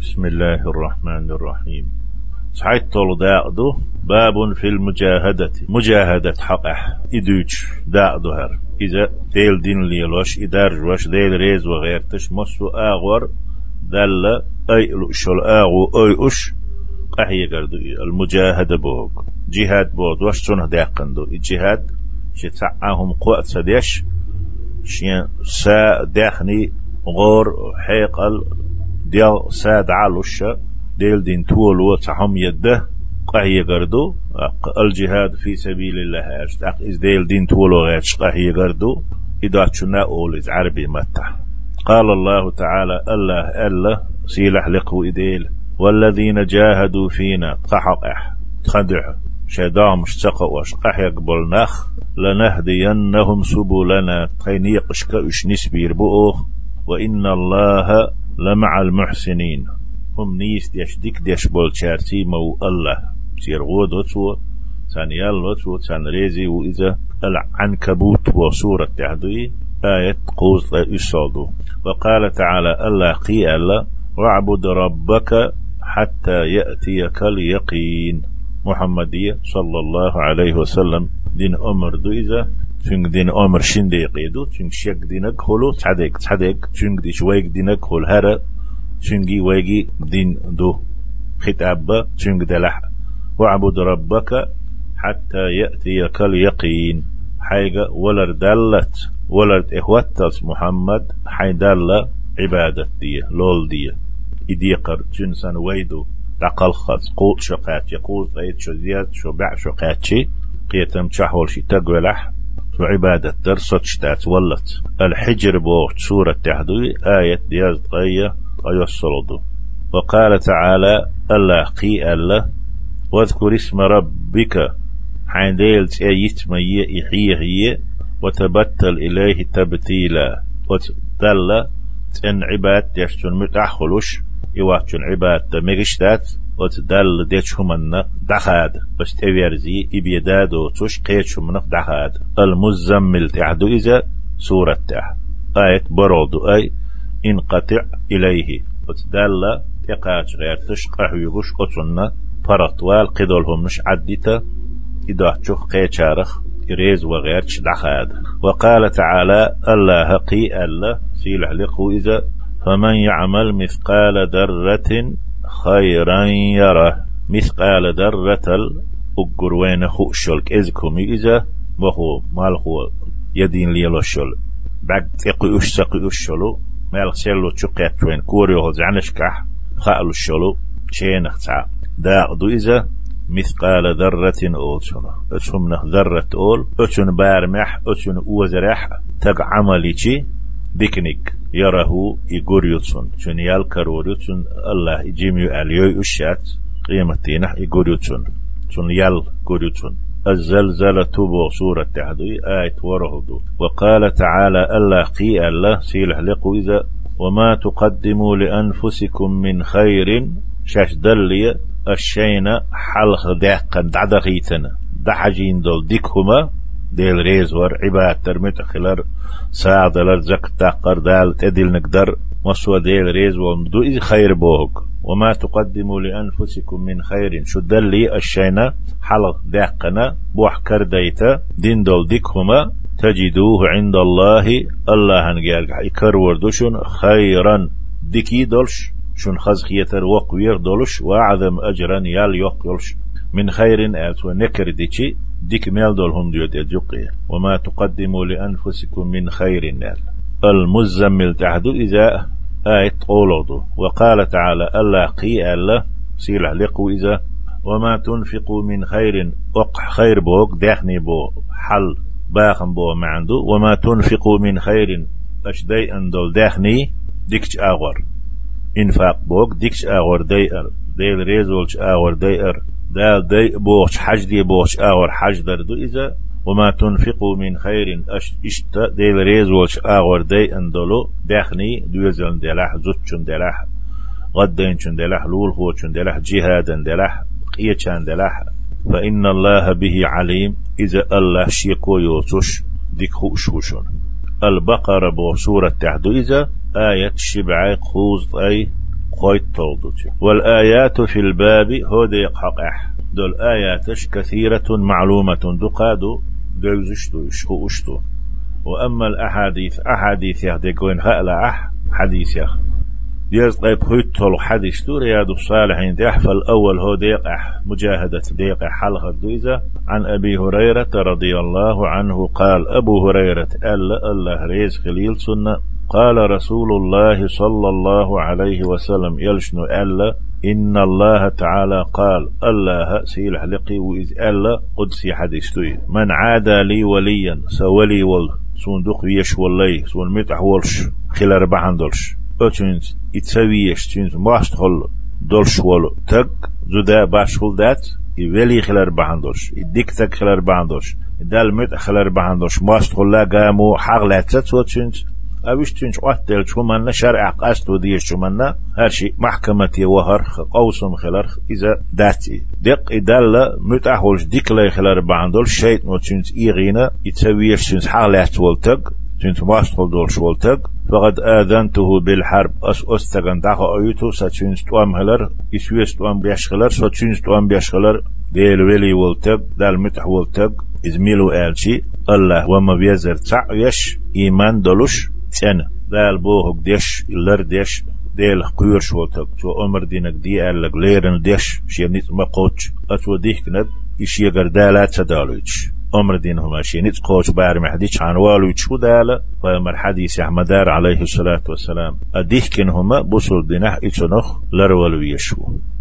بسم الله الرحمن الرحيم صحيح طول داقدو باب في المجاهدة مجاهدة حقح إدوش داقدو هر إذا ديل دين ليلوش إدار وش ديل ريز وغيرتش مصو آغور دل أي شل آغو أي أش قحي قردو المجاهدة بوغ جهاد بوغ وش سنه داقندو الجهاد شتعهم قوة سديش شين سا داخني غور حيقل ديال ساد علوش ديل دين تول وتحم يده قهي قردو الجهاد في سبيل الله أشتاق إز ديل دين تول وغيرش قهي قردو إذا تشنا أولز عربي متى؟ قال الله تعالى الله ألا سيلح لقو إديل والذين جاهدوا فينا تحقح تخدع شدام اشتقى واشقح يقبل نخ لنهدينهم سبلنا تخينيق اشكا أش نسبير بؤوخ وإن الله لمع المحسنين. هم نيس ديش ديك ديش بول شارتي مو الله. سير غود وتو تان يال وتو تان ريزي وإذا العنكبوت وصورة تهدي آية قوز يصادو. وقال تعالى الله قي الله واعبد ربك حتى يأتيك اليقين. محمدية صلى الله عليه وسلم دين أمر دو تشنج دين أمر شين دي قيدو تشنج شيك دينك خلو تحديك تحديك تشنج ديش ويك دينك خل هرا تشنجي ويجي دين دو. خطاب تشنج دلح. واعبد ربك حتى يأتيك اليقين حيجة ولر دلت ولر إخوتس محمد حي دل عبادة دي لول دي إديقر جنسان ويدو دقل خاص قوت شقات يقول طيب شو زياد شو بع شو قاتشي قيتم تشحول شي تقولح وعبادة درسة شتات ولت. الحجر بو سورة تحدوي آية دياز طية أيو الصلدو وقال تعالى الله قي الله واذكر اسم ربك. حين ديلت ايت مي إحيه هي وتبتل إليه تبتيلا. وتدل تن عباد يشتن متأخلوش يواتشن عباد مغشتات وتدل ديتش همنا دخاد بس تبيرزي إبيداد وتوش قيتش همنا دخاد. المزمل تعدو إذا سورة تح آية برودو أي انقطع إليه. وتدل تقاش غير تشقح يغش قطنا فرطوال قدولهم مش عدتا إذا تشوف قيتشارخ إريز وغير دخاد. وقال تعالى الله قي الله سيلح لقو إذا فمن يعمل مثقال ذرة خيرا يره مثقال ذرة الأقر وين خوشل إذكم إذا وهو مال هو يدين ليلو شل. بعد تقي أش تقي أشلو مال سيلو تشقيت وين كوريو زعنشكح خالو الشلو شين اختع دا دو إذا مثقال ذرة أول شنو. أتشمنا ذرة أول. أتشن بارمح. أتشن أوزرح. تق عملي بيكنيك يره يقريتون شن يالكروريتون الله يجيميو أليو أشات قيمتينح يقريتون شن يال قريتون الزلزلة تبو سورة تحدي آية ورهدو وقال تعالى الله قي الله سيلح لقو إذا وما تقدموا لأنفسكم من خير. شاش دلية. الشينا حلق داقا دعدغيتنا. دحجين دول ديكهما. ديل ريز ور عباد ترمت خلال ساعد لر زك تاقر دال تدل نقدر مسوى ديل ريز ومدو إذ خير بوهك. وما تقدموا لأنفسكم من خير. شو دلي الشينا حلق داقنا بوح كرديتا. دين دول ديكهما تجدوه عند الله. الله هنجال يكر وردوشن خيرا ديكي دولش شن خز خيتر وقوير دولش. وأعظم أجرا يال يقلش من خير آت ونكر ديكي. ديك ميل دول هم ديوت يجقية وما تقدموا لأنفسكم من خير نال المزمل تحدو إذا آية قولودو وقال تعالى ألا قي ألا سيلح لقو إذا وما تنفقوا من خير أق خير بوك داخني بو حل باخن بو معندو. وما تنفقوا من خير أشدي أندول داخني ديكش آغور. إنفاق بوك ديكش آغور ديئر. ديل ريزولش آغور ديئر. دال دي بوش حج دي بوش آغور حج دردو إذا وما تنفقوا من خير إشتا ديل ريزولش آغور دي أندولو داخني دوزل دلاح زوتشن دلاح غدين دلاح لول هو دلاح جهادا دلاح قيتشان دلاح فإن الله به عليم إذا الله شيكو يوتش ديك خوشوشون البقرة بو سورة تحدو إذا آية شبعي خوز أي خويت تولدوش والآيات في الباب هو ديق حق أح دول آياتش كثيرة معلومة. دقادو دوزشتو اشهو اشتو وأما الأحاديث أحاديث يهدقون خألا أح حديث يخ. يزقيب خيطل حديث تو رياض الصالحين ديح فالأول هو ديقح مجاهدة ديقح حلقة دويزة عن أبي هريرة رضي الله عنه قال أبو هريرة ألا الله ريز خليل سنة. قال رسول الله صلى الله عليه وسلم يلشنو ألا إن الله تعالى قال الله سيل حلقي وإذ ألا قدسي حديثتوي من عادى لي وليا سولي سون صندوق ويش ولي سون متح ولش خلال ربع دولش. أتشنز إتسويش تشنز ماش تخل دولش ولو تك زودا باش خلدات ولي خلال ربع دولش. يديك تك خلال ربع دولش. دال متح خلال ربع دولش. ماش تخلا قامو حاغ لاتسات أبيش تنش أهتل شو منا شرع قاست وديش شو منا هرشي محكمة وهر قوسم خلر إذا داتي. دق إدال متأهولش ديك لي خلر بعندول شيء نو تنش إيغينا. يتسويش تنش حالات ولتق تنت ماستول دول شولتك فقد آذنته بالحرب. أس أستغن داخل أيتو ساتشينس توام هلر إسويس توام بيشخلر ساتشينس توام بيشخلر ديل ولي ولتك دال متح ولتك إزميلو آلشي. الله وما بيزر تعيش. إيمان دولش. تن دال بوهك ديش إلر ديش ديل قيور شولتك تو أمر دينك دي ألق ليرن ديش شيبنيت ما قوتش أتو ديك ند إشي قردالات تدالوش أمر دينهم أشي نت قوش بار محديش عن والو يتشو دالة ومر حديث أحمدار عليه الصلاة والسلام. أديه كنهما بصل دينه إتنخ لرولو يشو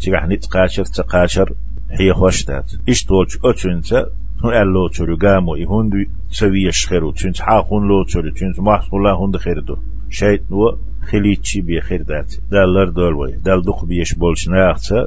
تيجح نت قاشر تقاشر هي خوشتات. إش توش أتشنت هو ألو تشرو قامو إهندو سويش خيرو تشنت حاقون لو تشرو تشنت محصول الله هند خيردو شيء نو خليتشي بي خير دات دالر دولوي دال دق بيش بولش ناختا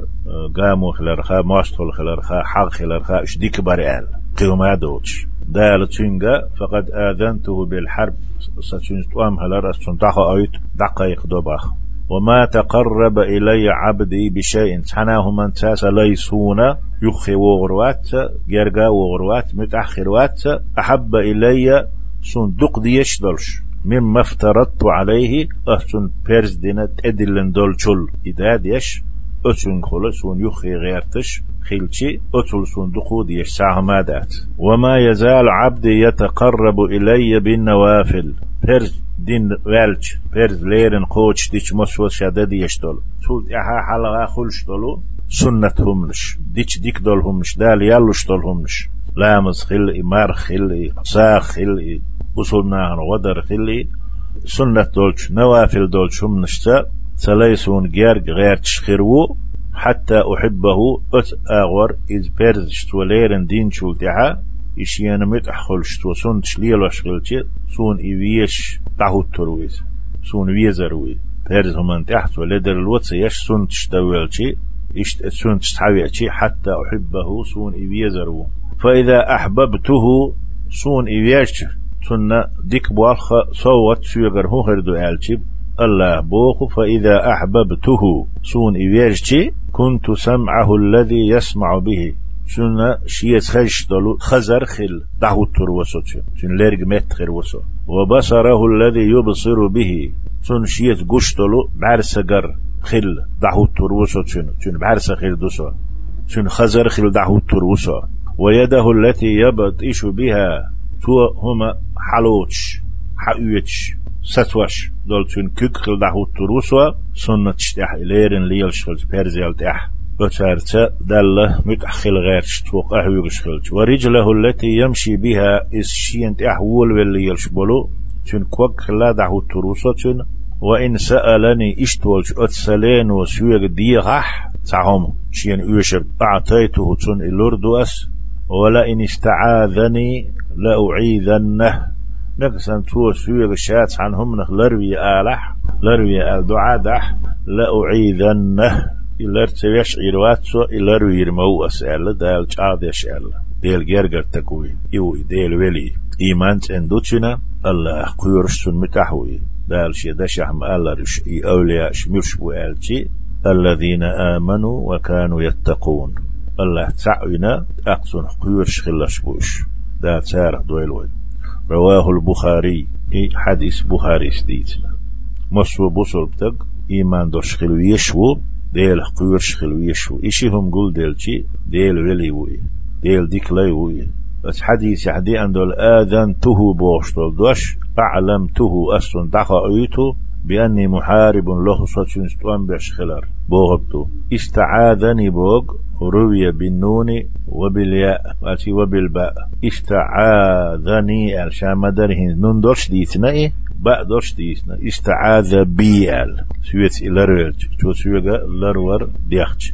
قامو خلر خا ماشتول خلر خا حق خلر خا اش ديك باري آل. قيوما دوتش دال تشينغا فقد آذنته بالحرب. ستشنت وام هلر استنتاخ ايت دقائق دوباخ وما تقرب إلي عبدي بشيء. حناه من تاس ليسون يخي وغروات جرجا وغروات متأخروات. أحب إلي صندوق ديش دلش مما افترضت عليه أحسن بيرز دينا تدلن دول شل إذا ديش أتون خلا سون يخي غيرتش. خيلشي أتول صندوق ديش ساهمادات وما يزال عبدي يتقرب إلي بالنوافل. بيرز دين والش بيرز ليرن قوش ديش مسوى شدد يشتول سول إحا حلقا خلش دولو سنة همش ديش ديك دول همش دال يالوش دول همش لامز خل إمار خل ساخ خل وصلنا ودر خلي سنة دولش نوافل دولش هم نشتا سليسون جير غير تشخرو حتى أحبه أت أغور إذ بيرز شتوليرن دين شولتها إشيان متأخل شتو. سون تشليل وشغلتي سون إيويش تحو الترويز سون ويزروي بيرز هم تحت ولدر الوتس يش سون تشتويلتي إش سون تشتحويتي حتى أحبه. سون إيويزرو فإذا أحببته سون إيويش. سنة ديك بوالخ صوت سيغر هو هردو آلتيب الله بوخ. فإذا أحببته سون إيويرجي كنت سمعه الذي يسمع به. سنة شيء خش دلو خزر خل دعو تروسو سن لرق متخر وسو وبصره الذي يبصر به سن شيء قش دلو بعرسقر خل دعو تروسو سن بعرس خل دوسو سن خزر خل دعو تروسو ويده التي يبطش بها تو هما حلوش حقويتش ستوش دول تون كيك خل دحو تروسوا سنة تشتح إليرن ليل شخلت بيرزيال تح بتارتا دل متأخل غير شتوق أحويق شخلت ورجله التي يمشي بها إس شين تحول والليل شبلو تون كوك خلا دحو تروسوا تون وإن سألني اشتولش أتسلين وسويق ديغح تعهم شين أوشب أعطيته تون إلوردو أس. ولئن استعاذني لأعيذنه نقصن تو سويغ شات عنهم نخ لروي آلح. لروي الدعاء دح. لأعيذنه إلر تيش عيرواتسو إلر يرمو أسأل دال جاد يشأل ديل جرجر تكوي إيوي ديل ولي إيمان تندوتشنا الله قيرشتن متحوي دال شي دشح مالرش إي أولياء شمرش بوالتي الذين آمنوا وكانوا يتقون الله تعوينا أقصن قيرش خلش بوش دا تارح دويلوي رواه البخاري في حديث بخاري ستيتنا مصر بصر بتق إيمان دوش خلو يشو ديل قيرش خلو يشو إشي هم قول ديل شي؟ ديل ولي وي. ديل ديك لا وي. بس حديث يحدي أن دول آذن تهو بوشتول دوش أعلم تهو أصلا دخا أيتو بأني محارب له صوتشن بيش خلر بوغبتو استعاذني بوغ روي بالنون وبالياء. وبالباء. استعاذني الشام درهن نون دوش ديتنا إيه باء دوش ديتنا استعاذ بي ال سويت إلى ريرج تو سويغا لرور ديخش.